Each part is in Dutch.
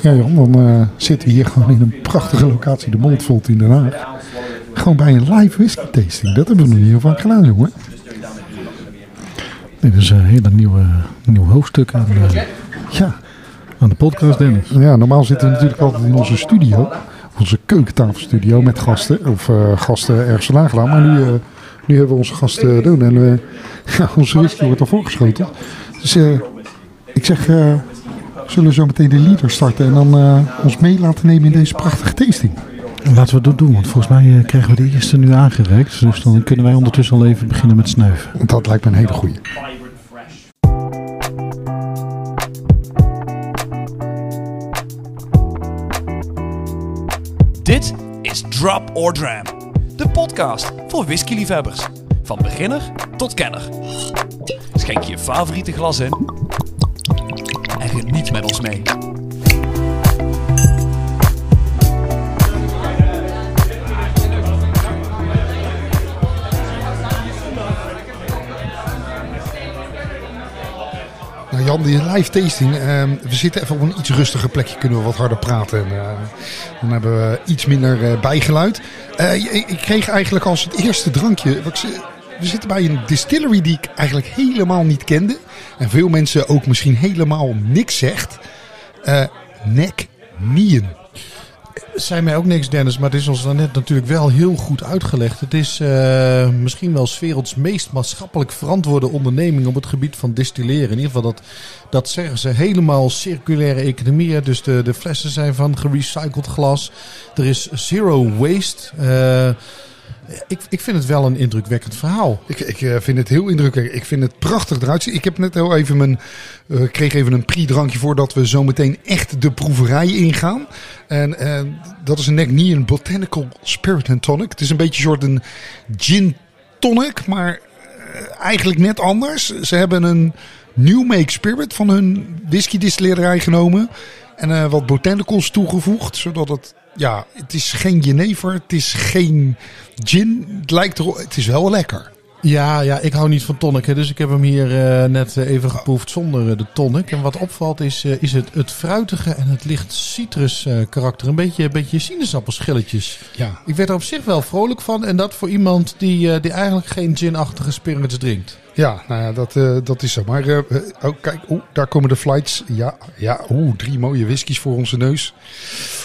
Ja Jan, dan eh, zitten we hier gewoon in een prachtige locatie, de Moldvolt in Den Haag. Gewoon bij een live whisky tasting. Dat hebben we nog niet heel vaak gedaan jongen. Dit is een hele nieuwe, nieuw hoofdstuk aan, eh, Ja, aan de podcast, Dennis. ja, normaal zitten we natuurlijk altijd in onze studio. Onze keukentafelstudio met gasten. Of eh, gasten ergens vandaan gedaan. Maar nu, eh, nu hebben we onze gasten doen. En eh, ja, onze whisky wordt al voorgeschoten. Dus eh, ik zeg, eh, zullen we zo meteen de leader starten. En dan eh, ons mee laten nemen in deze prachtige tasting. Laten we dat doen, want volgens mij eh, krijgen we de eerste nu aangereikt. Dus dan kunnen wij ondertussen al even beginnen met snuiven. Dat lijkt me een hele goeie. Dit is Drop or Dram, de podcast voor whiskyliefhebbers. Van beginner tot kenner. Schenk je favoriete glas in en geniet met ons mee. Nou Jan, die live tasting. ehm, we zitten even op een iets rustiger plekje. Kunnen we wat harder praten. En, eh, dan hebben we iets minder eh, bijgeluid. Eh, ik, ik kreeg eigenlijk als het eerste drankje. wat ik we zitten bij een distillery die ik eigenlijk helemaal niet kende. En veel mensen ook misschien helemaal niks zegt. Eh Nek Nien. Zei mij ook niks, Dennis, maar het is ons dan net natuurlijk wel heel goed uitgelegd. Het is eh, misschien wel 's werelds meest maatschappelijk verantwoorde onderneming op het gebied van distilleren. In ieder geval, dat, dat zeggen ze helemaal circulaire economie. Dus de, de flessen zijn van gerecycled glas. Er is zero waste. Eh, ik, ik vind het wel een indrukwekkend verhaal. Ik, ik eh, vind het heel indrukwekkend. Ik vind het prachtig eruit zien. Ik heb net heel even mijn. ik kreeg even een pre-drankje voordat we zo meteen echt de proeverij ingaan. En eh, dat is een nek niet een botanical spirit and tonic. Het is een beetje een soort een gin tonic, maar eigenlijk net anders. Ze hebben een new make spirit van hun whisky distillerij genomen. En wat botanicals toegevoegd, zodat het. Ja, het is geen jenever, het is geen gin. Het lijkt er, het is wel lekker. Ja, ja, ik hou niet van tonic. Hè, dus ik heb hem hier eh, net eh, even geproefd zonder eh, de tonic. En wat opvalt is, is het, het fruitige en het licht citrus karakter. Een beetje, een beetje sinaasappelschilletjes. Ja. Ik werd er op zich wel vrolijk van. En dat voor iemand die, die eigenlijk geen gin-achtige spirits drinkt. Ja, nou ja, dat, eh, dat is zo. Maar oh, kijk, oeh, daar komen de flights. Ja, ja, oeh, drie mooie whiskies voor onze neus.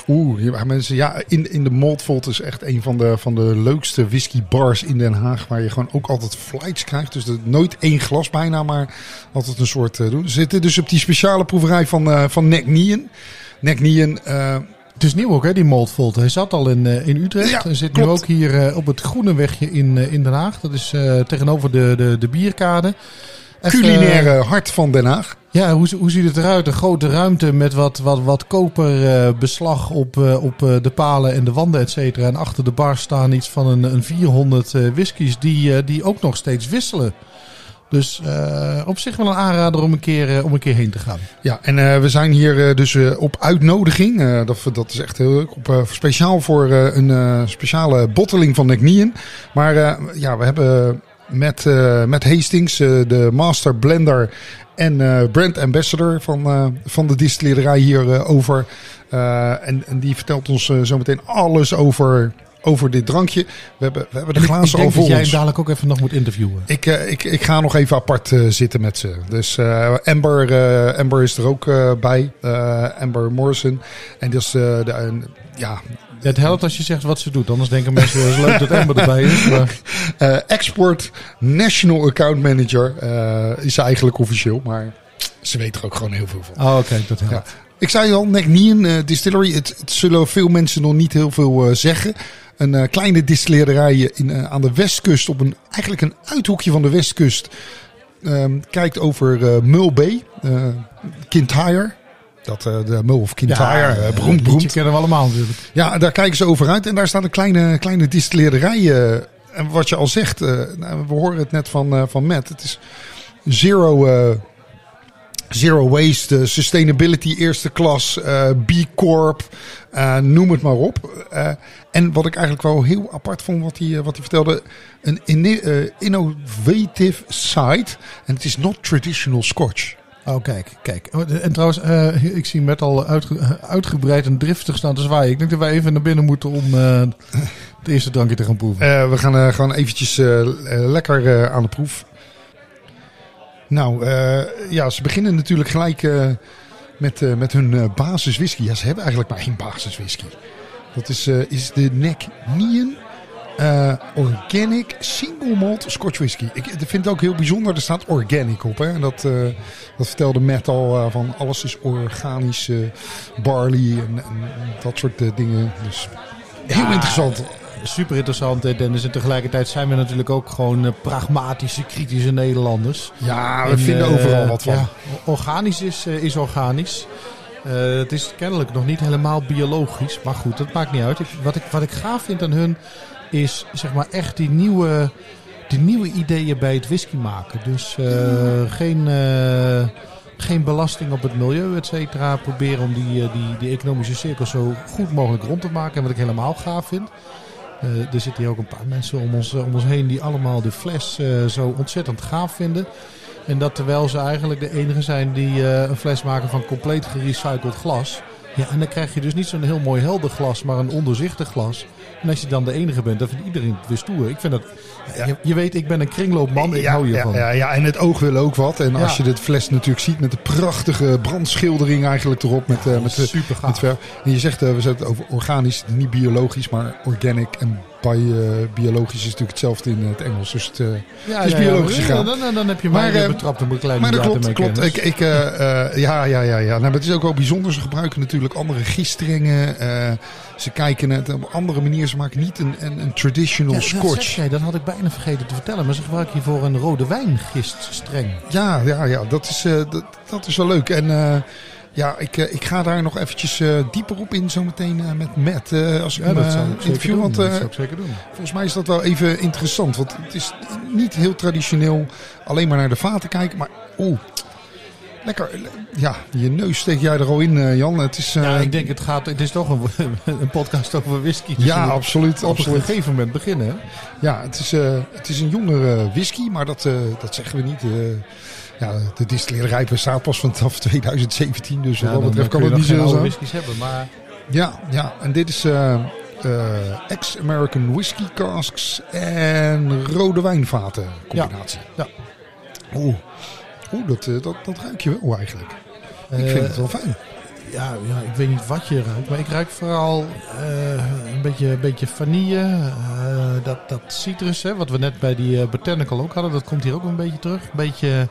Oeh, mensen, ja, in, in de Maltvault is echt een van de, van de leukste whiskybars in Den Haag. Waar je gewoon ook altijd flights krijgt. Dus nooit één glas bijna, maar altijd een soort doen. Zitten dus op die speciale proeverij van, van Nek Nien. Nek Nien, Het is nieuw ook, hè, die Maltvolt. Hij zat al in, eh, in Utrecht. Ja, Hij zit klopt. nu ook hier eh, op het Groene Wegje in, eh, in Den Haag. Dat is tegenover de, de, de bierkade. Even, culinaire hart van Den Haag. Ja, hoe, hoe ziet het eruit? Een grote ruimte met wat, wat, wat koperbeslag op, op de palen en de wanden, et cetera. En achter de bar staan iets van een, een 400 eh, whiskies die, die ook nog steeds wisselen. Dus eh, op zich wel een aanrader om een keer, eh, om een keer heen te gaan. Ja, en eh, we zijn hier dus op uitnodiging. Dat, dat is echt heel leuk. Speciaal voor een speciale botteling van Necnien. Maar ja, we hebben met, met Hastings, de master blender en brand ambassador van, van de distillerij hier over. En, en die vertelt ons eh, zometeen alles over, over dit drankje. We hebben, we hebben de En ik, ik glazen al voor dat jij hem dadelijk ook even nog moet interviewen. Ik, eh, ik, ik ga nog even apart eh, zitten met ze. Dus eh, Amber, Amber is er ook bij. Amber Morrison. En dat is de, ja, het helpt als je zegt wat ze doet. Anders denken mensen, het is leuk dat Amber erbij is. Maar... Export National Account Manager is ze eigenlijk officieel. Maar ze weet er ook gewoon heel veel van. Oh, oké, dat helpt. Ja. Ik zei al, Necnien eh Distillery. Het, het zullen veel mensen nog niet heel veel zeggen. Een eh, kleine distillerij in, eh, aan de westkust. Op een, eigenlijk een uithoekje van de westkust. Ehm, kijkt over eh Mull Bay. eh Kintyre. Dat, de Mull of Kintyre. eh, beroemd, kennen we allemaal natuurlijk. Ja, daar kijken ze over uit. En daar staat een kleine, kleine distillerij. en wat je al zegt, nou, we horen het net van, van Matt. Het is zero, zero waste, eh, sustainability eerste klas, eh, B Corp, eh, noem het maar op. En wat ik eigenlijk wel heel apart vond, wat hij, wat hij vertelde. Een eh, innovative site. En het is not traditional scotch. Oh, kijk, kijk. Oh, En trouwens, ik zie met al uitge- uitgebreid en driftig staan te zwaaien. Ik denk dat wij even naar binnen moeten om het eerste drankje te gaan proeven. We gaan gewoon eventjes lekker aan de proef. Nou, eh, ja, ze beginnen natuurlijk gelijk eh, met, eh, met hun eh, basis whisky. Ja, ze hebben eigenlijk maar één basis whisky. Dat is, is de Neck Nien Organic Single Malt Scotch Whisky. Ik vind het ook heel bijzonder. Er staat organic op. Hè? En dat, dat vertelde Matt al. van alles is organisch. barley en, en dat soort dingen. Dus heel Ja, interessant. Super interessant, Dennis. En tegelijkertijd zijn we natuurlijk ook gewoon eh, pragmatische, kritische Nederlanders. Ja, we En, vinden eh, overal wat van. ja, organisch is, eh, is organisch. Het is kennelijk nog niet helemaal biologisch. Maar goed, dat maakt niet uit. Ik, wat, ik, wat ik gaaf vind aan hun is zeg maar echt die nieuwe, die nieuwe ideeën bij het whisky maken. Dus geen, geen belasting op het milieu, et cetera. Proberen om die, die, die economische cirkel zo goed mogelijk rond te maken. En wat ik helemaal gaaf vind. Eh, er zitten hier ook een paar mensen om ons, om ons heen die allemaal de fles eh, zo ontzettend gaaf vinden. En dat terwijl ze eigenlijk de enige zijn die eh, een fles maken van compleet gerecycled glas. Ja, en dan krijg je dus niet zo'n heel mooi helder glas, maar een ondoorzichtig glas. En als je dan de enige bent, dan vindt iedereen het weer stoer. Ik vind dat... Je, je weet, ik ben een kringloopman, ik ja, hou hiervan. ja, ja, en het oog wil ook wat. En als je de fles natuurlijk ziet met de prachtige brandschildering eigenlijk erop. Met, eh, met, de- super gaaf. met verf. En je zegt, eh, we zetten het over organisch, niet biologisch, maar organic. En eh, biologisch is natuurlijk hetzelfde in het Engels. Dus het, eh, Ja, Het is graan. dan, dan, dan heb je Maar, mij eh, betrapt een kleine maar dat klopt, klopt. Ik, ik, eh, eh, ja, ja, ja, ja. Nou, maar het is ook wel bijzonder. Ze gebruiken natuurlijk andere gisteringen. eh, ze kijken het op andere manier. Ze maken niet een, een, een traditional Ja, scotch. dat had ik bijna vergeten te vertellen. Maar ze gebruiken hiervoor een rode wijngiststreng. Ja, ja, ja dat, is, eh, dat, dat is wel leuk. En eh, ja, ik, eh, ik ga daar nog eventjes eh, dieper op in zometeen eh, met Matt. als ik hem interview. doen. Want dat zou ik zeker doen. volgens mij is dat wel even interessant. Want het is niet heel traditioneel alleen maar naar de vaten kijken. Maar oeh, lekker. Ja, je neus steek jij er al in, eh, Jan. Het is, eh, Ja, ik denk het gaat. Het is toch een, een podcast over whisky. dus ja, absoluut. op een absoluut. gegeven moment beginnen. hè? Ja, het is, eh, het is een jongere whisky, maar dat, eh, dat zeggen we niet. eh. ja, de distillerij bestaat pas vanaf 2017, dus wat Ja, dat dan betreft kan het niet zo zijn. whiskies hebben, maar Ja, ja, en dit is eh, eh, ex-American whisky casks en rode wijnvaten combinatie. Ja. Oeh, Oeh dat, eh, dat, dat ruik je wel eigenlijk. ik Eh, vind het wel fijn. ja, ja, ik weet niet wat je ruikt, maar ik ruik vooral eh, een, beetje, een beetje vanille, eh, dat, dat citrus, hè, wat we net bij die eh, botanical ook hadden, dat komt hier ook een beetje terug. Een beetje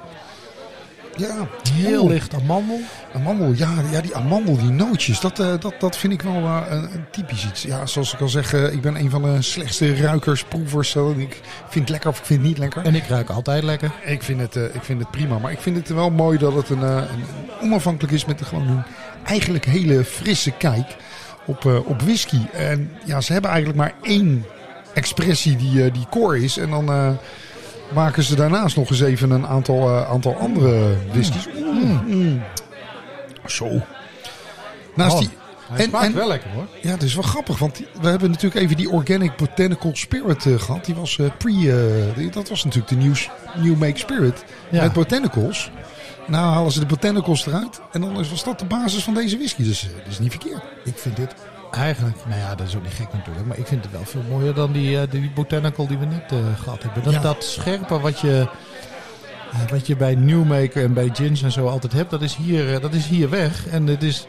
Ja, heel licht amandel. Amandel, ja, ja, die amandel, die nootjes, dat, eh, dat, dat vind ik wel eh, een, een typisch iets. Ja, zoals ik al zeg, eh, ik ben een van de slechtste ruikers, proevers. Zo. Ik vind het lekker of ik vind het niet lekker. En ik ruik altijd lekker. Ik vind het, ik vind het prima, maar ik vind het wel mooi dat het een, een, onafhankelijk is met een, gewoon een eigenlijk hele frisse kijk op, op whisky. En ja, ze hebben eigenlijk maar één expressie die, die core is. En dan maken ze daarnaast nog eens even een aantal, eh, aantal andere whiskies. Mm, mm. Zo. Naast Oh, die, Hij En- smaakt en- wel lekker hoor. ja, het is wel grappig, want we hebben natuurlijk even die Organic Botanical Spirit eh, gehad. Die was eh, pre, die- dat was natuurlijk de nieuw, new Make Spirit Ja. met botanicals. Nou halen ze de botanicals eruit en dan is- was dat de basis van deze whisky. Dus dat is niet verkeerd. Ik vind dit. Eigenlijk, nou ja, dat is ook niet gek natuurlijk. Maar ik vind het wel veel mooier dan die, eh, die botanical die we net eh, gehad hebben. Dat, Ja. dat scherpe wat je, eh, wat je bij Newmaker en bij gins en zo altijd hebt, dat is hier, dat is hier weg. En het is,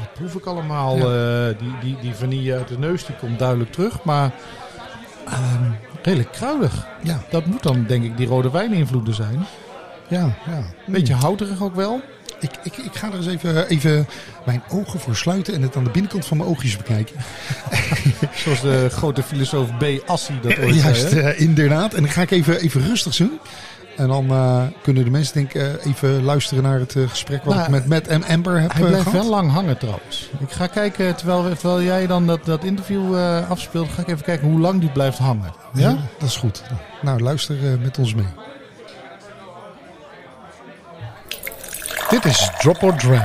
wat proef ik allemaal? Ja. Die, die, die vanille uit de neus, die komt duidelijk terug. Maar ehm, redelijk kruidig. Ja, Dat moet dan denk ik die rode wijninvloeden zijn. ja, ja. Een beetje houterig ook wel. Ik, ik, ik ga er eens even, even mijn ogen voor sluiten en het aan de binnenkant van mijn oogjes bekijken. Zoals de grote filosoof B. Assi dat ooit Juist, zei. eh, inderdaad. En dan ga ik even, even rustig doen. En dan eh, kunnen de mensen denk ik eh, even luisteren naar het gesprek wat Nou, ik met Matt en Amber heb Hij eh, blijft gehad. wel lang hangen trouwens. Ik ga kijken, terwijl, terwijl jij dan dat, dat interview afspeelt, ga ik even kijken hoe lang die blijft hangen. Ja? Ja, dat is goed. Nou, luister met ons mee. Dit is Drop or Dram.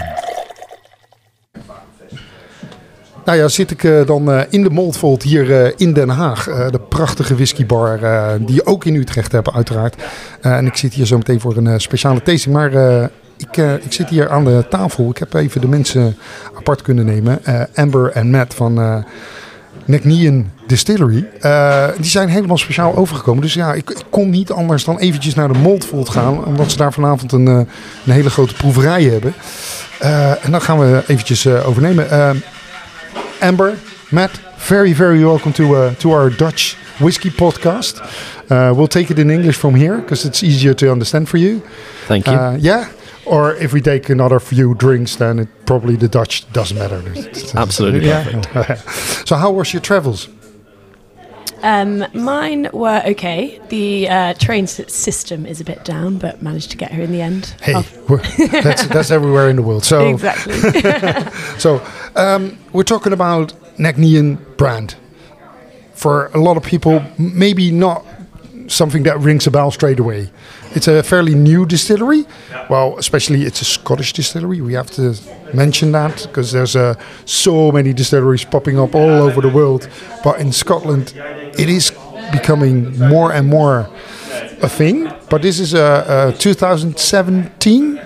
Nou ja, zit ik eh, dan eh, in de Moldvold hier eh, in Den Haag. De prachtige whiskybar die je ook in Utrecht hebt uiteraard. En ik zit hier zo meteen voor een speciale tasting. Maar ik, ik zit hier aan de tafel. Ik heb even de mensen apart kunnen nemen. Amber en Matt van McNean Distillery. Eh, die zijn helemaal speciaal overgekomen. Dus ja, ik, ik kon niet anders dan eventjes naar de Moldvolt gaan. Omdat ze daar vanavond een, eh, een hele grote proeverij hebben. Eh, en dan gaan we eventjes overnemen. Amber, Matt, very, very welcome to, uh, to our Dutch whiskey podcast. We'll take it in English from here because it's easier to understand for you. Thank you. Yeah. Or if we take another few drinks, then it probably the Dutch doesn't matter. Absolutely Yeah. perfect. so how was your travels? Um, mine were okay. The uh, train s- system is a bit down, but managed to get here in the end. Hey, Oh, that's that's everywhere in the world. So exactly. so um, we're talking about Nagnian brand. For a lot of people, maybe not something that rings a bell straight away. It's a fairly new distillery. Well, especially it's a Scottish distillery. We have to mention that because there's uh, so many distilleries popping up all over the world. But in Scotland, it is becoming more and more a thing. But this is a, a 2017,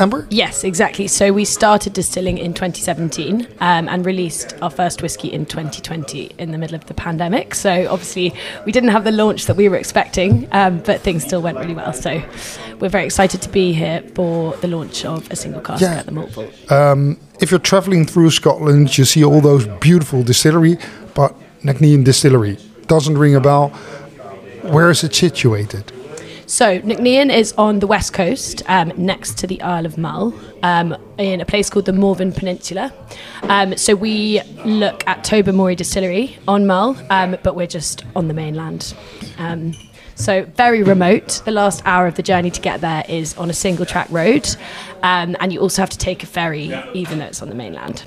Amber. yes, exactly. So we started distilling in 2017 um, and released our first whiskey in 2020 in the middle of the pandemic. So obviously we didn't have the launch that we were expecting, um, but things still went really well. So we're very excited to be here for the launch of a single cask Yeah. at the Malt Vault. Um, if you're traveling through Scotland, you see all those beautiful distillery, but Nagnian Distillery doesn't ring a bell. Where is it situated? So, Nicknean is on the west coast, um, next to the Isle of Mull, um, in a place called the Morven Peninsula. Um, so, we look at Tobermory Distillery on Mull, um, but we're just on the mainland. Um, so, very remote. The last hour of the journey to get there is on a single track road, um, and you also have to take a ferry, even though it's on the mainland.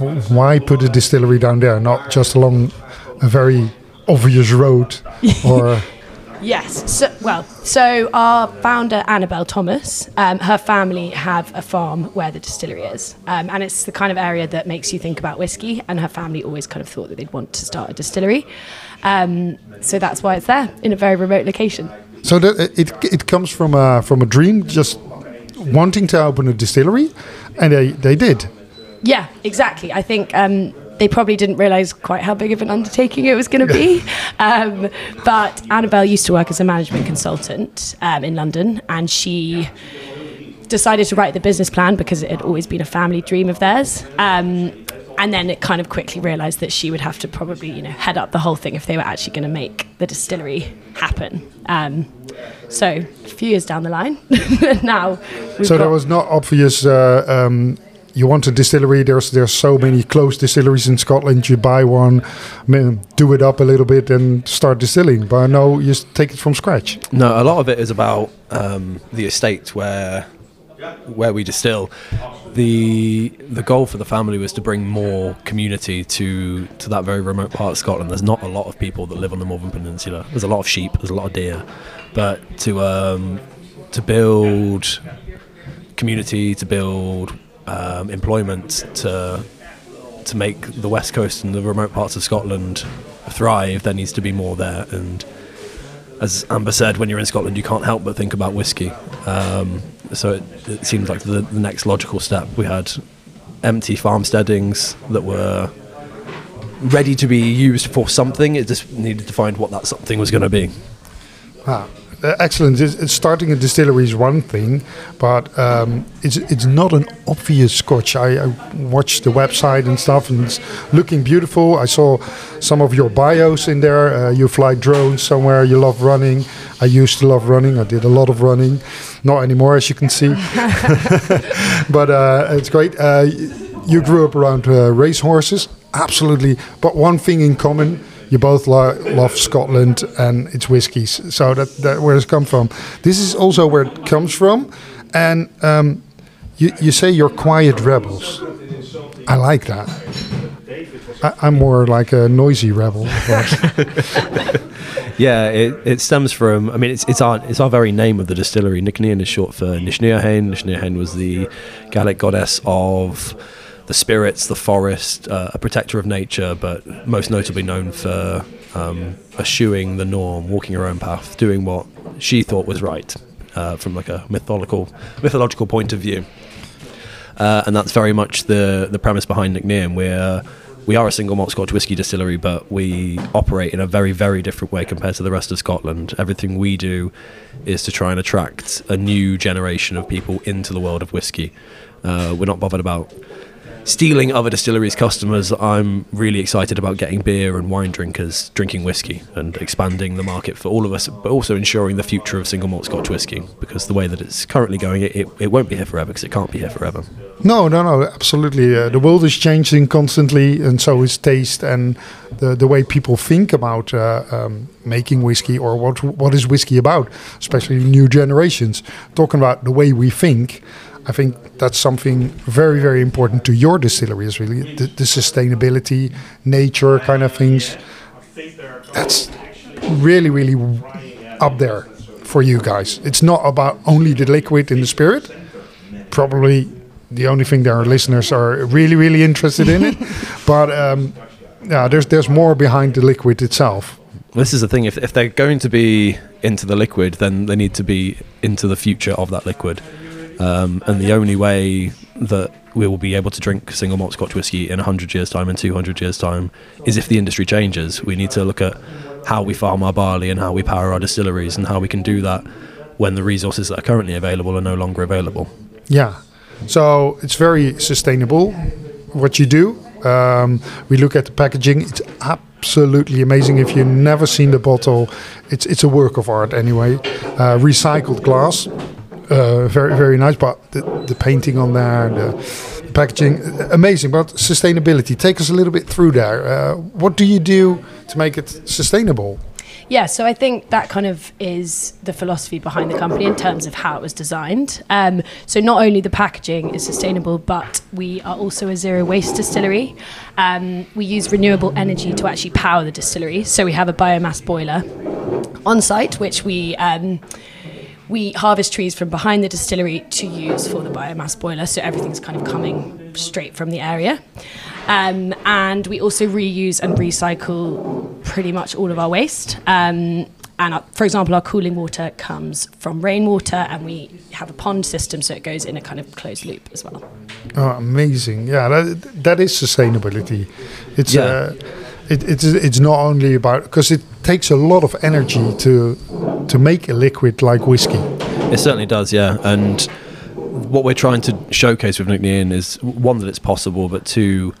Why put a distillery down there, not just along a very obvious road? Or Yes. So, well, so our founder Annabelle Thomas, um, her family have a farm where the distillery is, um, and it's the kind of area that makes you think about whiskey. And her family always kind of thought that they'd want to start a distillery, um, so that's why it's there in a very remote location. so that it it comes from a from a dream, just wanting to open a distillery, and they they did. Yeah, exactly. I think um, they probably didn't realise quite how big of an undertaking it was going to be. Um, but Annabelle used to work as a management consultant um, in London, and she decided to write the business plan because it had always been a family dream of theirs. Um, and then it kind of quickly realised that she would have to probably, you know, head up the whole thing if they were actually going to make the distillery happen. Um, so a few years down the line, now so got, there was not obvious. Uh, um, you want a distillery. There's there's so many closed distilleries in Scotland. You buy one, do it up a little bit, and start distilling. But no, you take it from scratch. No, a lot of it is about um, the estate where where we distill. The the goal for the family was to bring more community to to that very remote part of Scotland. There's not a lot of people that live on the Morven Peninsula. There's a lot of sheep. There's a lot of deer, but to um, to build community, to build um, employment, to to make the west coast and the remote parts of Scotland thrive, there needs to be more there. And as Amber said, when you're in Scotland, you can't help but think about whiskey. Um, so it, it like the, the next logical step. We had empty farmsteadings that were ready to be used for something. It just needed to find what that something was going to be. Uh, excellent. It's, it's starting a distillery is one thing, but um, it's it's not an obvious Scotch. I, I watched the website and stuff, and it's looking beautiful. I saw some of your bios in there. Uh, you fly drones somewhere. You love running. I used to love running. I did a lot of running, not anymore, as you can see. but uh, it's great. Uh, you grew up around uh, racehorses, absolutely. But one thing in common you both lo- love Scotland and its whiskies. So that, that where it's come from. This is also where it comes from. And um, you, you say you're quiet rebels. I like that. I, I'm more like a noisy rebel. Yeah, it, it stems from. I mean, it's it's our it's our very name of the distillery. Nicknean is short for Nishneohain. Nishneohain was the Gaelic goddess of the spirits, the forest, uh, a protector of nature, but most notably known for um, eschewing the norm, walking her own path, doing what she thought was right. uh, from like a mythological mythological point of view. Uh, and that's very much the the premise behind Nickname. We're we are a single malt Scotch whisky distillery, but we operate in a very, very different way compared to the rest of Scotland. Everything we do is to try and attract a new generation of people into the world of whisky. Uh, we're not bothered about stealing other distilleries' customers. I'm really excited about getting beer and wine drinkers drinking whiskey and expanding the market for all of us, but also ensuring the future of single malt Scotch whisky. Because the way that it's currently going, it, it, it won't be here forever because it can't be here forever. No, no, no, absolutely. Uh, the world is changing constantly, and so is taste and the the way people think about uh, um, making whiskey or what what is whiskey about, especially new generations. Talking about the way we think, I think that's something very, very important to your distillery is really the, the sustainability, nature kind of things. That's really, really up there for you guys. It's not about only the liquid and the spirit. Probably the only thing that our listeners are really, really interested in it. But um, yeah, there's there's more behind the liquid itself. This is the thing. If, if they're going to be into the liquid, then they need to be into the future of that liquid. Um, and the only way that we will be able to drink single malt Scotch whisky in 100 years' time and 200 years' time is if the industry changes. We need to look at how we farm our barley and how we power our distilleries and how we can do that when the resources that are currently available are no longer available. Yeah. So it's very sustainable what you do. Um, we look at the packaging. It's absolutely amazing. If you've never seen the bottle, it's it's a work of art anyway. Uh, recycled glass, uh, very very nice. But the, the painting on there, the, the packaging, amazing. But sustainability, take us a little bit through there. Uh, what do you do to make it sustainable? Yeah, so I think that kind of is the philosophy behind the company in terms of how it was designed. Um, so not only the packaging is sustainable, but we are also a zero waste distillery. Um, we use renewable energy to actually power the distillery. So we have a biomass boiler on site, which we um, we harvest trees from behind the distillery to use for the biomass boiler. So everything's kind of coming straight from the area. Um, and we also reuse and recycle pretty much all of our waste. Um, and our, for example, our cooling water comes from rainwater, and we have a pond system, so it goes in a kind of closed loop as well. Oh, amazing! Yeah, that, that is sustainability. It's Yeah. uh, it, it's it's not only about because it takes a lot of energy to to make a liquid like whiskey. It certainly does, yeah. And what we're trying to showcase with Nickname is one that it's possible, but two,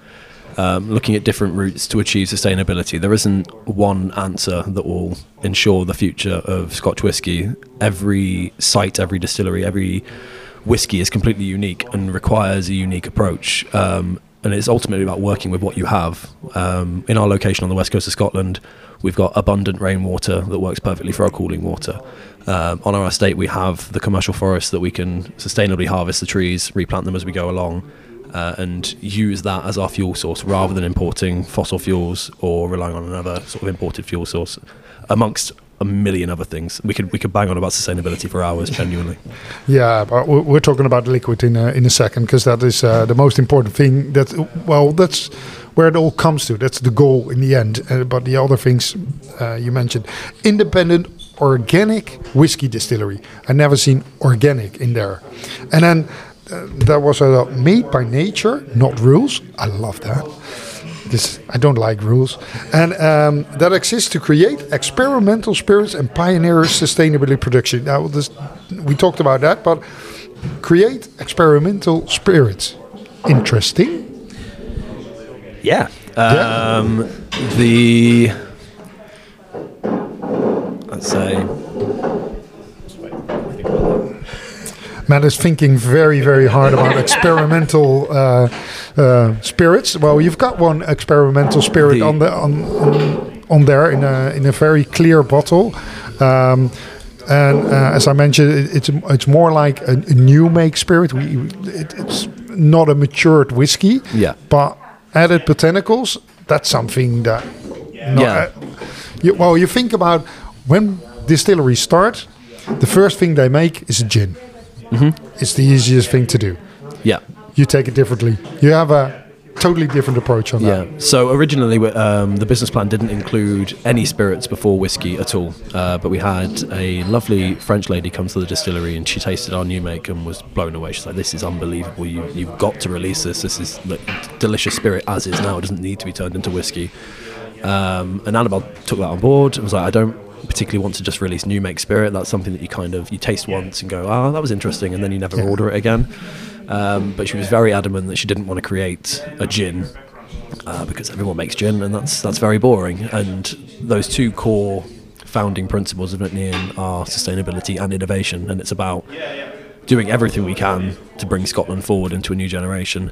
um, looking at different routes to achieve sustainability. There isn't one answer that will ensure the future of Scotch whisky. Every site, every distillery, every whiskey is completely unique and requires a unique approach. Um, and it's ultimately about working with what you have. Um, in our location on the west coast of Scotland, we've got abundant rainwater that works perfectly for our cooling water. Um, on our estate, we have the commercial forest that we can sustainably harvest the trees, replant them as we go along, uh, and use that as our fuel source rather than importing fossil fuels or relying on another sort of imported fuel source, amongst a million other things. We could we could bang on about sustainability for hours, genuinely. Yeah, but we're we're talking about liquid in a, in a second because that is uh, the most important thing. That well, that's where it all comes to. That's the goal in the end. Uh, but the other things uh, you mentioned, independent organic whiskey distillery. I never seen organic in there, and then uh, there was a made by nature, not rules. I love that. This, I don't like rules, and um, that exists to create experimental spirits and pioneer sustainability production. Now, this, we talked about that, but create experimental spirits. Interesting. Yeah. Um, The let's say Matt is thinking very, very hard about experimental uh, uh, spirits. Well, you've got one experimental spirit The- on the on, on on there in a in a very clear bottle. Um, and uh, as I mentioned, it, it's it's more like a, a new make spirit. We it, it's not a matured whiskey. Yeah. But added botanicals, that's something that. no- Yeah. uh, you, well, you think about when distilleries start, the first thing they make is a gin. Mm-hmm. It's the easiest thing to do. yeah. You take it differently. You have a totally different approach on that. Yeah. So originally, um, the business plan didn't include any spirits before whiskey at all. Uh, but we had a lovely French lady come to the distillery and she tasted our new make and was blown away. She's like, "This is unbelievable! You you've got to release this. This is like, delicious spirit as is now. It doesn't need to be turned into whiskey." Um, and Annabelle took that on board and was like, "I don't." Particularly want to just release new make spirit that's something that you kind of you taste once and go oh that was interesting and then you never Yeah. order it again um, but she was very adamant that she didn't want to create a gin uh, because everyone makes gin, and that's that's very boring. And those two core founding principles of Nean are sustainability and innovation, and it's about doing everything we can to bring Scotland forward into a new generation.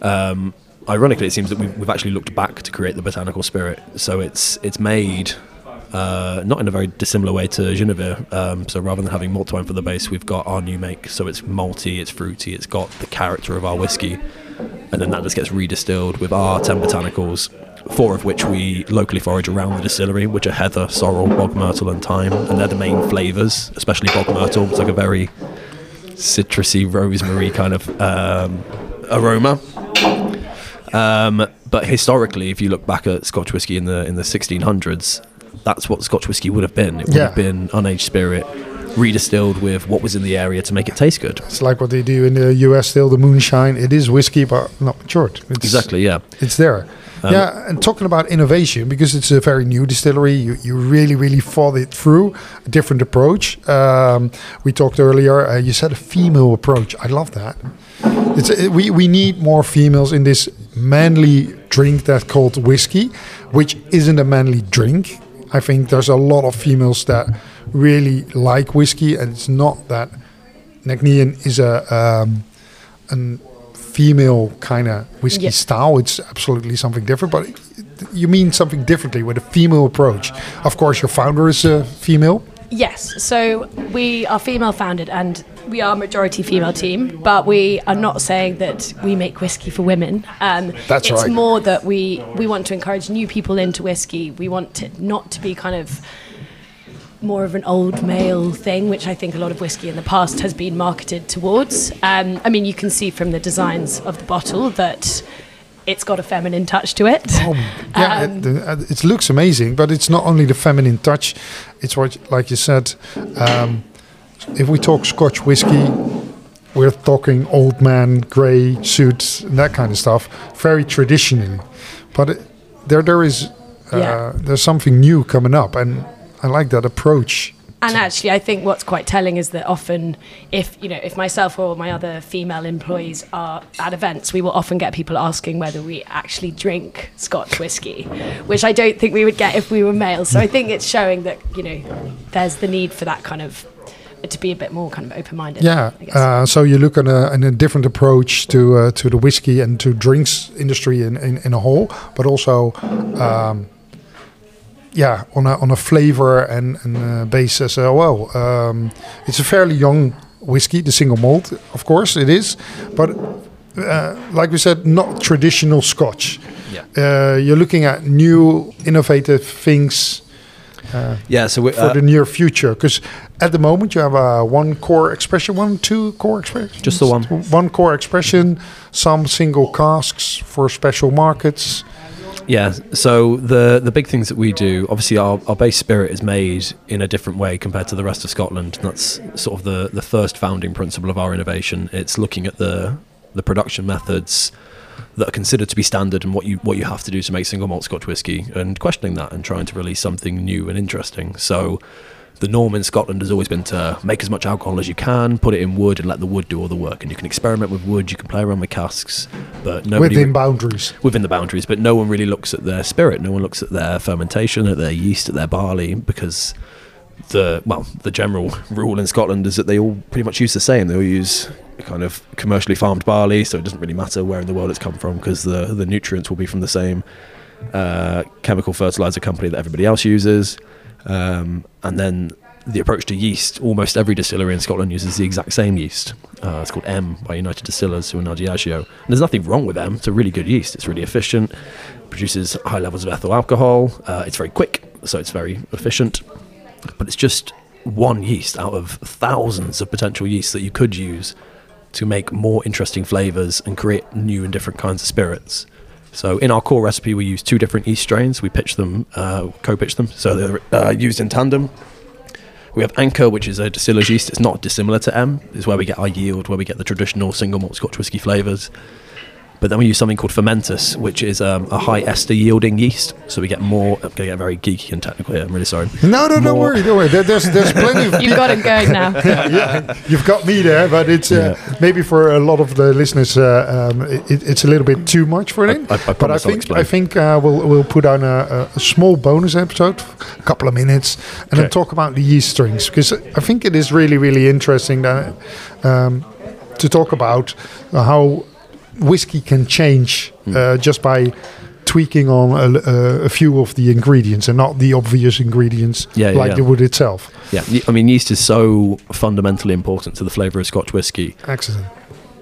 Um, ironically, it seems that we've, we've actually looked back to create the botanical spirit, so it's it's made. Uh, not in a very dissimilar way to Genevieve. Um, so rather than having malt wine for the base, we've got our new make. So it's malty, it's fruity, it's got the character of our whiskey, and then that just gets redistilled with our 10 botanicals, four of which we locally forage around the distillery, which are heather, sorrel, bog myrtle, and thyme, and they're the main flavours, especially bog myrtle. It's like a very citrusy, rosemary kind of um, aroma. Um, but historically, if you look back at Scotch whisky in the in the 1600s, that's what Scotch whisky would have been. It would Yeah. have been unaged spirit, redistilled with what was in the area to make it taste good. It's like what they do in the US still, the moonshine. It is whiskey, but not matured. It's, Exactly, yeah. It's there. Um, yeah, and talking about innovation, because it's a very new distillery, you, you really, really thought it through, a different approach. Um, we talked earlier, uh, you said a female approach. I love that. It's uh, we, we need more females in this manly drink that's called whiskey, which isn't a manly drink. I think there's a lot of females that really like whiskey, and it's not that Necknian is a um, an female kind of whiskey Yeah. style. It's absolutely something different, but you mean something differently with a female approach. Of course, your founder is a female. Yes, so we are female founded and we are a majority female team, but we are not saying that we make whiskey for women. Um, That's it's right. more that we, we want to encourage new people into whiskey. We want it not to be kind of more of an old male thing, which I think a lot of whiskey in the past has been marketed towards. Um, I mean, you can see from the designs of the bottle that it's got a feminine touch to it. Oh, yeah, Um, it, it looks amazing, but it's not only the feminine touch. It's what, like you said, um, if we talk Scotch whiskey, we're talking old man, grey suits, and that kind of stuff, very traditionally. But it, there, there is, uh, Yeah. there's something new coming up, and I like that approach. And actually, I think what's quite telling is that often, if you know, if myself or my other female employees are at events, we will often get people asking whether we actually drink Scotch whiskey, which I don't think we would get if we were male. So I think it's showing that you know, there's the need for that kind of to be a bit more kind of open-minded. Yeah, I guess. uh, so you look at a, at a different approach to uh, to the whiskey and to drinks industry in, in, in a whole, but also, um, yeah, on a on a flavor and, and uh, basis. Uh, well, um, it's a fairly young whiskey, the single malt, of course it is, but uh, like we said, not traditional Scotch. Yeah. Uh, you're looking at new, innovative things Yeah, so we, for uh, the near future? Because at the moment you have a one core expression, one, two core expression, Just the one. one core expression, some single casks for special markets. Yeah. So the the big things that we do, obviously, our, our base spirit is made in a different way compared to the rest of Scotland. And that's sort of the the first founding principle of our innovation. It's looking at the the production methods that are considered to be standard and what you what you have to do to make single malt Scotch whisky, and questioning that and trying to release something new and interesting. So. The norm in Scotland has always been to make as much alcohol as you can, put it in wood, and let the wood do all the work. And you can experiment with wood, you can play around with casks, but nobody within boundaries. within the boundaries, but no one really looks at their spirit. No one looks at their fermentation, at their yeast, at their barley, because the well, the general rule in Scotland is that they all pretty much use the same. They all use kind of commercially farmed barley, so it doesn't really matter where in the world it's come from because the the nutrients will be from the same uh, chemical fertilizer company that everybody else uses. Um, and then the approach to yeast, almost every distillery in Scotland uses the exact same yeast. Uh, it's called M by United Distillers, who are now Diageo. And there's nothing wrong with M. It's a really good yeast. It's really efficient, produces high levels of ethyl alcohol. Uh, it's very quick, so it's very efficient. But it's just one yeast out of thousands of potential yeasts that you could use to make more interesting flavors and create new and different kinds of spirits. So in our core recipe, we use two different yeast strains. We pitch them, uh, co-pitch them, so they're uh, used in tandem. We have Anchor, which is a distiller's yeast. It's not dissimilar to M. It's where we get our yield, where we get the traditional single malt Scotch whisky flavors. But then we use something called Fermentus, which is um, a high ester yielding yeast. So we get more. I'm going to get very geeky and technical here. I'm really sorry. No, no, don't worry, don't worry. There- There's, there's plenty of You've got it going now. yeah, you've got me there, but it's uh, maybe for a lot of the listeners, uh, um, it, it's a little bit too much for them. I- I but I promise I'll think. I think uh, we'll we'll put on a, a small bonus episode, a couple of minutes, and then talk about the yeast strings because I think it is really really interesting that um, to talk about how whiskey can change uh, just by tweaking on a, a, a few of the ingredients and not the obvious ingredients Yeah, yeah, like yeah. the wood itself. Yeah, I mean, yeast is so fundamentally important to the flavor of Scotch whiskey, Excellent.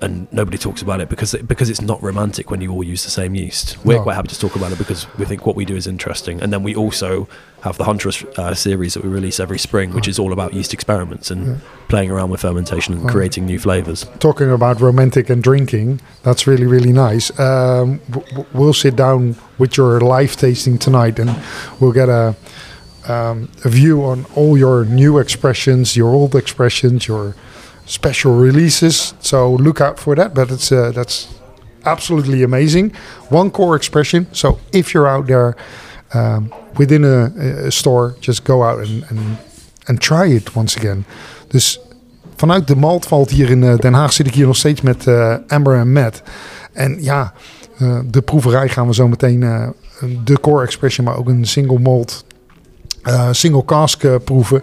And nobody talks about it because because it's not romantic when you all use the same yeast. We're No. quite happy to talk about it because we think what we do is interesting, and then we also have the Huntress uh, series that we release every spring, which is all about yeast experiments and playing around with fermentation and creating new flavors. talking about romantic and drinking, that's really, really nice. Um, w- w- we'll sit down with your live tasting tonight and we'll get a, um, a view on all your new expressions, your old expressions, your special releases. So look out for that. But it's uh, that's absolutely amazing. One core expression. So if you're out there um, within a, store, just go out and, and, and try it once again. Dus vanuit de Maltvalt hier in eh, Den Haag zit ik hier nog steeds met eh, Amber en Matt. En ja, eh, de proeverij gaan we zo meteen de core expression, maar ook een single malt, eh, single cask eh, proeven.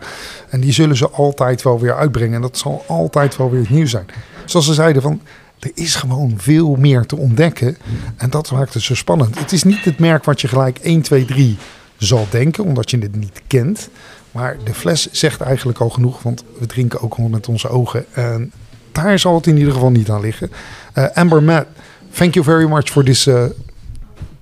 En die zullen ze altijd wel weer uitbrengen. En dat zal altijd wel weer nieuw zijn. Zoals ze zeiden van, er is gewoon veel meer te ontdekken. En dat maakt het zo spannend. Het is niet het merk wat je gelijk 1, 2, 3 zal denken, omdat je het niet kent. Maar de fles zegt eigenlijk al genoeg, want we drinken ook al met onze ogen. En daar zal het in ieder geval niet aan liggen. Eh, Amber Matt, thank you very much for this uh,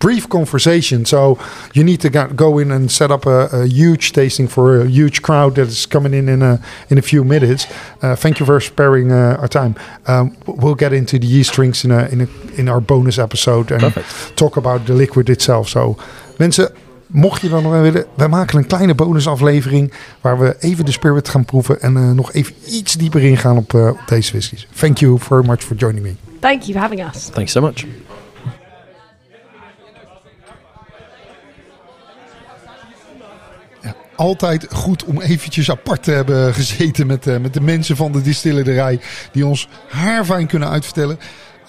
brief conversation. So you need to go- go in and set up a, a huge tasting for a huge crowd that is coming in in a, in a few minutes. Uh, thank you for sparing uh, our time. Um, we'll get into the yeast drinks in, a, in, a, in our bonus episode and Perfect. talk about the liquid itself. So mensen, mocht je dan nog wel willen, wij maken een kleine bonusaflevering waar we even de spirit gaan proeven en eh, nog even iets dieper ingaan op, op deze whiskies. Thank you very much for joining me. Thank you for having us. Thanks so much. Altijd goed om eventjes apart te hebben gezeten met, eh, met de mensen van de distillerij. Die ons haarfijn kunnen uitvertellen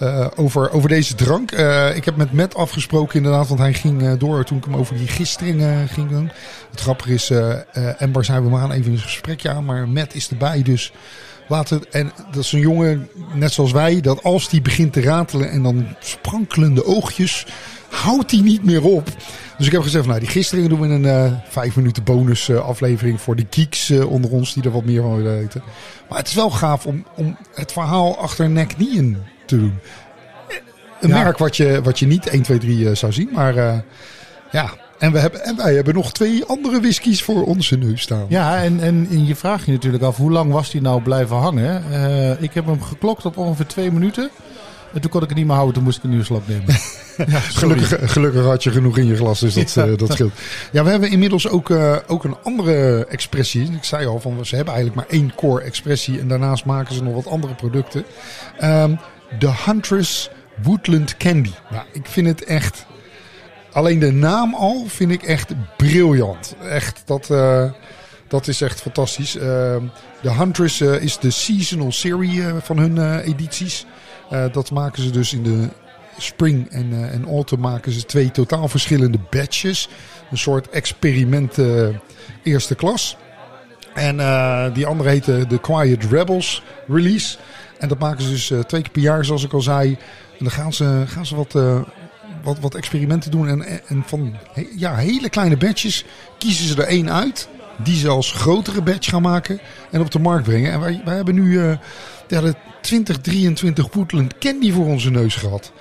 eh, over, over deze drank. Eh, ik heb met Matt afgesproken inderdaad, want hij ging door toen ik hem over die gisteren eh, ging doen. Het grappige is, Ember zei we gaan even een gesprekje aan, maar Matt is erbij dus... Laten we, en dat is een jongen, net zoals wij, dat als die begint te ratelen en dan sprankelende oogjes, houdt hij niet meer op. Dus ik heb gezegd, nou die gisteren doen we een eh, vijf minuten bonus eh, aflevering voor de geeks eh, onder ons die er wat meer van willen weten. Maar het is wel gaaf om, om het verhaal achter Nien te doen. Een Ja. merk wat je, wat je niet 1, 2, 3 eh, zou zien, maar ja. En, we hebben, en wij hebben nog twee andere whiskies voor onze neus staan. Ja, en, en, en je vraagt je natuurlijk af, hoe lang was die nou blijven hangen? Ik heb hem geklokt op ongeveer twee minuten. En toen kon ik het niet meer houden, toen moest ik een nieuwe slok nemen. ja. Gelukkig, gelukkig had je genoeg in je glas, dus dat, Ja. eh, dat scheelt. Ja, we hebben inmiddels ook, eh, ook een andere expressie. Ik zei al, van, ze hebben eigenlijk maar één core expressie en daarnaast maken ze nog wat andere producten. Ehm, de Huntress Woodland Candy. Nou, ik vind het echt... Alleen de naam al vind ik echt briljant. Echt, dat, eh, dat is echt fantastisch. Ehm, de Huntress is de seasonal serie van hun edities. Eh, dat maken ze dus in de spring en, eh, en autumn maken ze twee totaal verschillende batches. Een soort experiment eh, eerste klas. En die andere heette de Quiet Rebels release. En dat maken ze dus twee keer per jaar, zoals ik al zei. En dan gaan ze, gaan ze wat, wat, wat experimenten doen. En, en van ja, hele kleine batches kiezen ze er één uit. Die ze als grotere batch gaan maken en op de markt brengen. En wij, wij hebben nu ja, de 2023 Woodland Candy voor onze neus gehad.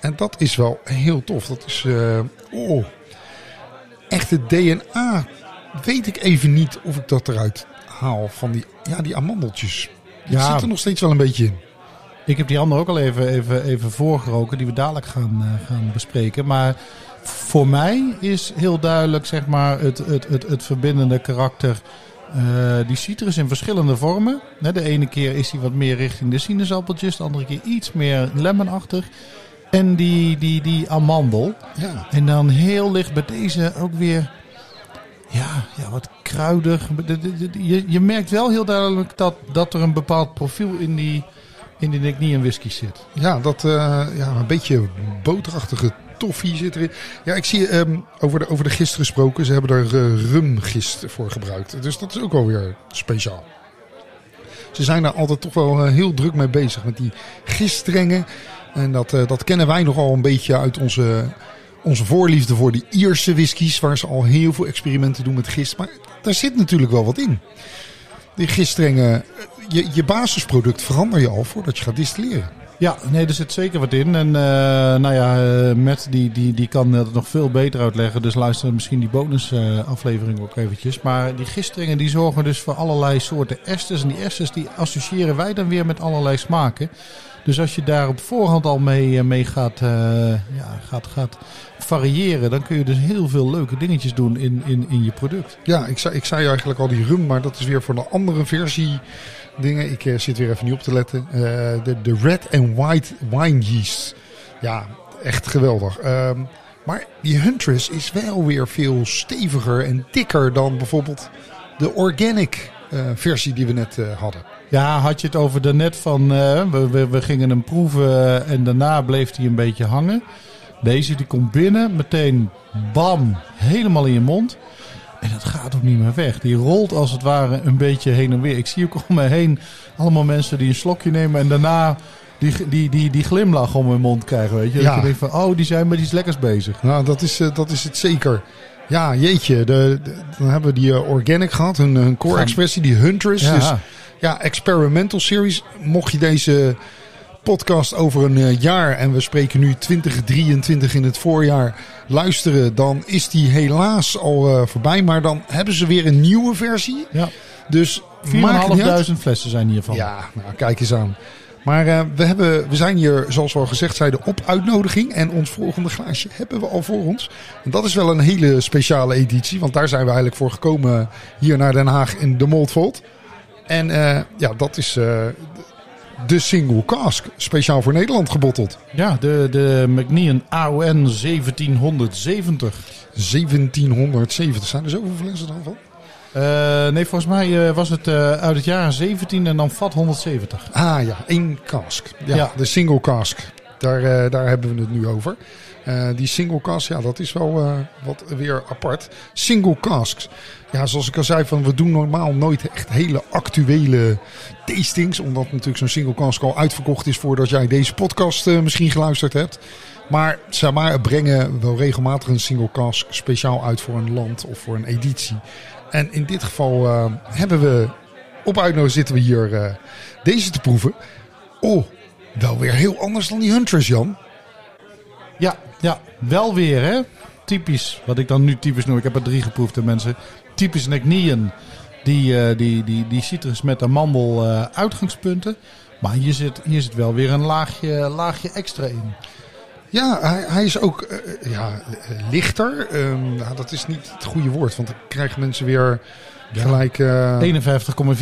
En dat is wel heel tof. Dat is, eh, oh, echt het DNA. Weet ik even niet of ik dat eruit haal van die, ja, die amandeltjes. Die Ja. zit er nog steeds wel een beetje in. Ik heb die andere ook al even, even, even voorgeroken, die we dadelijk gaan, eh, gaan bespreken. Maar voor mij is heel duidelijk zeg maar, het, het, het, het verbindende karakter. Eh, die citrus in verschillende vormen. De ene keer is hij wat meer richting de sinaasappeltjes, de andere keer iets meer lemonachtig. En die, die, die amandel. Ja. En dan heel licht bij deze ook weer. Ja, ja wat kruidig. Je, je merkt wel heel duidelijk dat, dat er een bepaald profiel in die, in die Nick Nian whisky zit. Ja, dat, eh, ja, een beetje boterachtige toffee zit erin. Ja, ik zie ehm, over, de, over de gist gesproken. Ze hebben er eh, rumgist voor gebruikt. Dus dat is ook wel weer speciaal. Ze zijn daar altijd toch wel eh, heel druk mee bezig met die giststrengen. En dat, eh, dat kennen wij nogal een beetje uit onze, onze voorliefde voor die Ierse whiskies. Waar ze al heel veel experimenten doen met gist. Maar daar zit natuurlijk wel wat in. Die giststrengen, je, je basisproduct verander je al voordat je gaat distilleren. Ja, nee, er zit zeker wat in. En eh, nou ja, eh, Matt die, die, die kan het nog veel beter uitleggen. Dus luister misschien die bonusaflevering aflevering ook eventjes. Maar die gisteringen die zorgen dus voor allerlei soorten esters. En die esters die associëren wij dan weer met allerlei smaken. Dus als je daar op voorhand al mee, eh, mee gaat, ja, gaat, gaat variëren, dan kun je dus heel veel leuke dingetjes doen in, in, in je product. Ja, ik zei, ik zei eigenlijk al die rum, maar dat is weer voor een andere versie dingen. Ik eh, zit weer even niet op te letten. Eh, de, de red and white wine yeast. Ja, echt geweldig. Ehm, maar die Huntress is wel weer veel steviger en dikker dan bijvoorbeeld de organic eh, versie die we net hadden. Ja, had je het over daarnet van we, we, we gingen hem proeven en daarna bleef hij een beetje hangen. Deze die komt binnen, meteen bam, helemaal in je mond. En dat gaat ook niet meer weg. Die rolt als het ware een beetje heen en weer. Ik zie ook om me heen allemaal mensen die een slokje nemen en daarna die, die, die, die glimlach om hun mond krijgen. Weet je? Ja. Dat je denkt van, oh, die zijn met iets lekkers bezig. Nou, dat is, eh, dat is het zeker. Ja, jeetje. De, de- dan hebben we die eh, organic gehad, hun, hun core Gaan- expressie, die Huntress. Ja. Dus ja, experimental series. Mocht je deze podcast over een eh, jaar, en we spreken nu 2023 in het voorjaar, luisteren, dan is die helaas al eh, voorbij. Maar dan hebben ze weer een nieuwe versie. Ja. Dus maakt het niet uit. 4.500 flessen zijn hiervan. Ja, nou, kijk eens aan. Maar eh, we, hebben, we zijn hier, zoals we al gezegd zeiden, op uitnodiging. En ons volgende glaasje hebben we al voor ons. En dat is wel een hele speciale editie. Want daar zijn we eigenlijk voor gekomen hier naar Den Haag in de Moldvolt. En ja, dat is de single cask. Speciaal voor Nederland gebotteld. Ja, de, de McNean AON 1770. 1770. Zijn er zoveel flessen dan van? Eh, nee, volgens mij eh, was het eh, uit het jaar 17 en dan vat 170. Ah ja, één cask. Ja, Ja. de single cask. Daar, daar hebben we het nu over. Eh, die single cask, ja, dat is wel eh, wat weer apart. Single casks. Ja, zoals ik al zei, van, we doen normaal nooit echt hele actuele tastings. Omdat natuurlijk zo'n single cask al uitverkocht is voordat jij deze podcast eh, misschien geluisterd hebt. Maar maar, brengen wel regelmatig een single cask speciaal uit voor een land of voor een editie. En in dit geval hebben we op uitnodiging zitten we hier deze te proeven. Oh, wel weer heel anders dan die Huntress, Jan. Ja, ja, wel weer hè. Typisch, wat ik dan nu typisch noem. Ik heb er drie geproefd hè, mensen. Typisch McNean. Die, eh, die, die, die citrus met amandel eh, uitgangspunten. Maar hier zit, hier zit wel weer een laagje, laagje extra in. Ja, hij, hij is ook eh, ja, lichter. Ehm, nou, dat is niet het goede woord, want dan krijgen mensen weer gelijk... eh,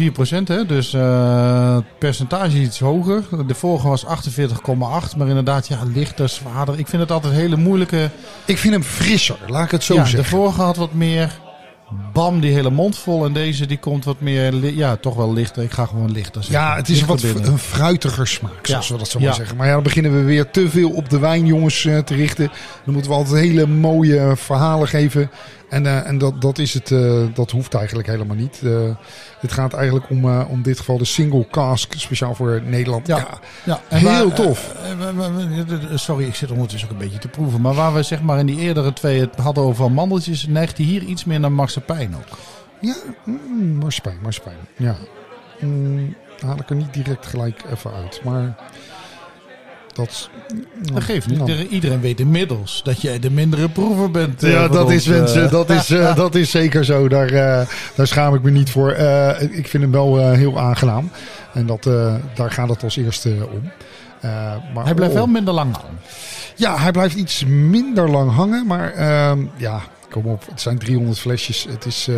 51,4 procent, hè? dus eh, het percentage iets hoger. De vorige was 48,8, maar inderdaad, ja, lichter, zwaarder. Ik vind het altijd hele moeilijke. ik vind hem frisser, laat ik het zo ja, de zeggen. vorige had wat meer bam, die hele mond vol. En deze die komt wat meer, ja, toch wel lichter. Ik ga gewoon lichter zeggen. Ja, het is een wat binnen. een fruitiger smaak, zoals Ja. we dat zo maar Ja. zeggen. Maar ja, dan beginnen we weer te veel op de wijn, jongens, eh, te richten. Dan moeten we altijd hele mooie verhalen geven. En, eh, en dat, dat, is het, eh, dat hoeft eigenlijk helemaal niet. Eh, het gaat eigenlijk om, eh, om dit geval de single cask, speciaal voor Nederland. Ja. Ja, Ja, en heel waar- tof. eh, eh, sorry, ik zit ondertussen ook een beetje te proeven. Maar waar we zeg maar in die eerdere twee het hadden over amandeltjes, neigt hij hier iets meer naar marsepein ook. Ja, mm, marsepein, marsepein. Ja. Mm, haal ik er niet direct gelijk even uit. Maar dat, Dat geeft niet. Nou. Iedereen- weet inmiddels dat jij de mindere proever bent. eh, Ja, dat ons, is, mensen, eh. dat, is, eh, dat is zeker zo. Daar, daar schaam ik me niet voor. Ik vind hem wel heel aangenaam. En dat, daar gaat het als eerste om. Maar, Hij blijft oh. wel minder lang aan. Ja, hij blijft iets minder lang hangen. Maar ehm, ja, kom op. Het zijn 300 flesjes. Het is, eh,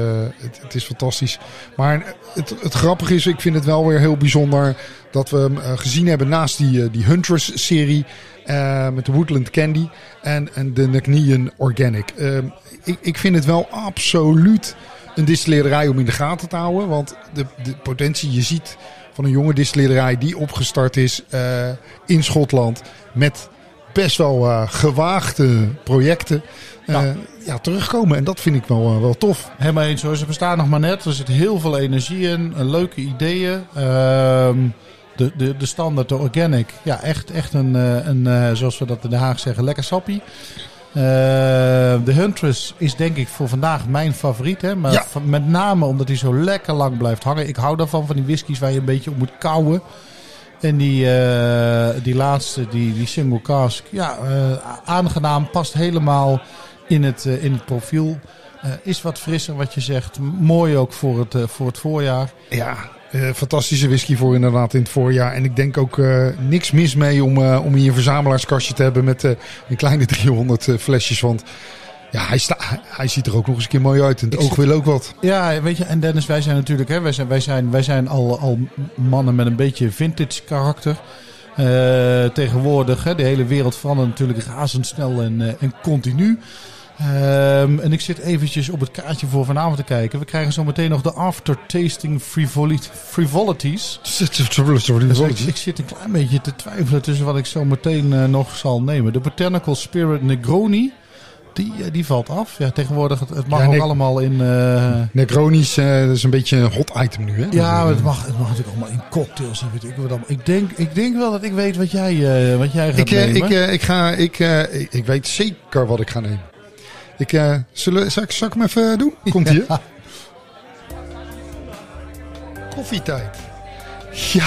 het, is fantastisch. Maar het, het grappige is, ik vind het wel weer heel bijzonder... dat we hem eh, gezien hebben naast die, eh, die Huntress-serie... met de Woodland Candy en, en de Nagnian Organic. Ik, ik vind het wel absoluut een distillerij om in de gaten te houden. Want de, de potentie, je ziet van een jonge distillerij die opgestart is in Schotland... met best wel eh, gewaagde projecten eh, Ja. ja. terugkomen. En dat vind ik wel, eh, wel tof. Helemaal eens hoor. Ze bestaan nog maar net. Er zit heel veel energie in. Leuke ideeën. Ehm, de, de, de standaard, de organic. Ja, echt, echt een, een zoals we dat in Den Haag zeggen, lekker sappie. Eh, de Huntress is denk ik voor vandaag mijn favoriet. Hè? Maar Ja. met name omdat hij zo lekker lang blijft hangen. Ik hou daarvan, van die whiskies waar je een beetje op moet kouwen. En die, eh, die laatste, die, die single cask, ja, eh, aangenaam, past helemaal in het, eh, in het profiel. Is wat frisser wat je zegt. Mooi ook voor het, voor het voorjaar. Ja, fantastische whisky voor inderdaad in het voorjaar. En ik denk ook niks mis mee om, om hier een verzamelaarskastje te hebben met een kleine 300 eh, flesjes. Want ja, hij, sta, hij- ziet er ook nog eens een keer mooi uit. En het Ik oog wil ook wat. Ja, weet je, en Dennis, wij zijn natuurlijk, hè, wij zijn, wij zijn, wij zijn al, al mannen met een beetje vintage karakter. Eh, tegenwoordig, hè, de hele wereld verandert natuurlijk razendsnel en, eh, en continu. Ehm, en ik zit eventjes op het kaartje voor vanavond te kijken. We krijgen zo meteen nog de aftertasting frivoli- frivolities. Dus ik, ik zit een klein beetje te twijfelen tussen wat ik zo meteen eh, nog zal nemen. De Botanical Spirit Negroni, die, eh, die valt af. Ja, tegenwoordig, het, het mag Ja, ook allemaal in... eh, Necronisch, eh, dat is een beetje een hot item nu. Hè? ja, maar het mag, het mag natuurlijk allemaal in cocktails. en weet Ik, wat allemaal. ik, denk, ik denk wel dat ik weet wat jij, eh, wat jij gaat ik, nemen. ik, ik, ga, ik, ik, weet zeker wat ik ga nemen. Ik, zullen, zal, ik, zal ik hem even doen? Komt hier. Ja. Koffietijd. Ja,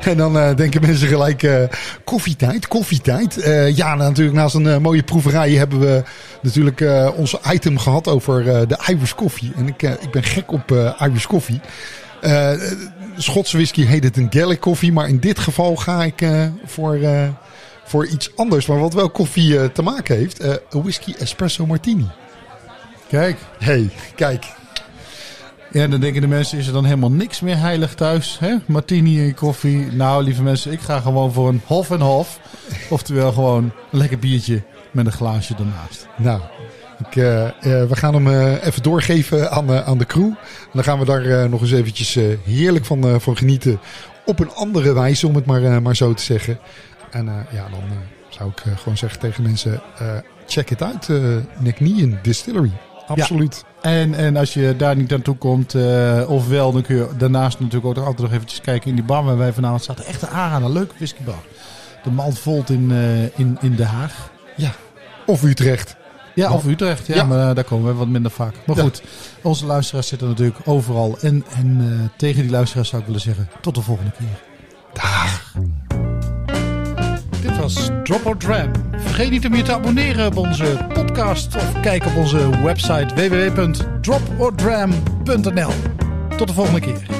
en dan eh, denken mensen gelijk eh, koffietijd, koffietijd. Eh, ja, nou, natuurlijk naast een mooie proeverij hebben we natuurlijk onze item gehad over de Irish koffie. En ik, ik ben gek op Irish koffie. Schotse whisky heet het een Gaelic koffie, maar in dit geval ga ik voor, voor iets anders. Maar wat wel koffie te maken heeft, een whisky espresso martini. Kijk, hey, kijk. Ja, dan denken de mensen, is er dan helemaal niks meer heilig thuis? Hè? Martini en koffie. Nou, lieve mensen, ik ga gewoon voor een half en half. Oftewel gewoon een lekker biertje met een glaasje ernaast. Nou, ik, eh, eh, we gaan hem eh, even doorgeven aan, aan de crew. Dan gaan we daar nog eens eventjes heerlijk van, van genieten. Op een andere wijze, om het maar, maar zo te zeggen. En ja, dan zou ik gewoon zeggen tegen mensen... check uit, eh Nick Nean Distillery. Absoluut. En, en als je daar niet naartoe komt, eh, ofwel, dan kun je daarnaast natuurlijk ook nog altijd nog eventjes kijken in die bar waar wij vanavond zaten. Echt een aan, een leuke whiskybar. De Maltvolt in, eh, in, in Den Haag. Of Utrecht. Ja, of Utrecht. Ja, Ja. maar eh, daar komen we wat minder vaak. Maar Ja. goed, onze luisteraars zitten natuurlijk overal. En, en tegen die luisteraars zou ik willen zeggen, tot de volgende keer. Dag. Dit was Drop or Dram. Vergeet niet om je te abonneren op onze podcast of kijk op onze website www.dropordram.nl. Tot de volgende keer.